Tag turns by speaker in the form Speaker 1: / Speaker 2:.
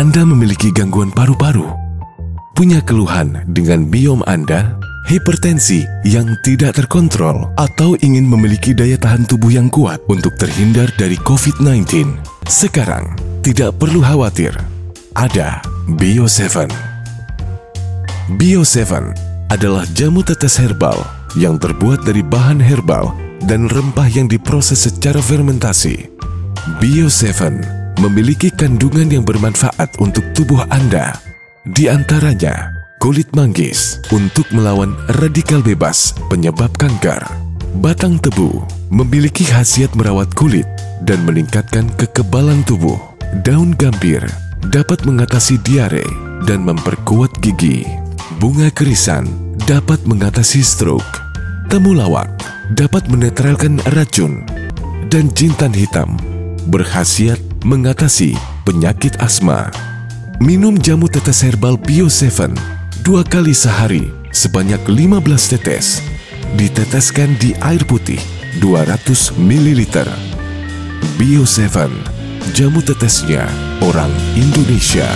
Speaker 1: Anda memiliki gangguan paru-paru, punya keluhan dengan biom Anda, hipertensi yang tidak terkontrol, atau ingin memiliki daya tahan tubuh yang kuat untuk terhindar dari COVID-19. Sekarang, tidak perlu khawatir. Ada Bio 7. Bio 7 adalah jamu tetes herbal yang terbuat dari bahan herbal dan rempah yang diproses secara fermentasi. Bio 7 memiliki kandungan yang bermanfaat untuk tubuh Anda. Di antaranya, kulit manggis untuk melawan radikal bebas penyebab kanker. Batang tebu memiliki khasiat merawat kulit dan meningkatkan kekebalan tubuh. Daun gambir dapat mengatasi diare dan memperkuat gigi. Bunga kerisan dapat mengatasi stroke. Temulawak dapat menetralkan racun. Dan jintan hitam berkhasiat mengatasi penyakit asma. Minum jamu tetes herbal Bio 7 dua kali sehari sebanyak 15 tetes. Diteteskan di air putih 200 ml. Bio 7, jamu tetesnya orang Indonesia.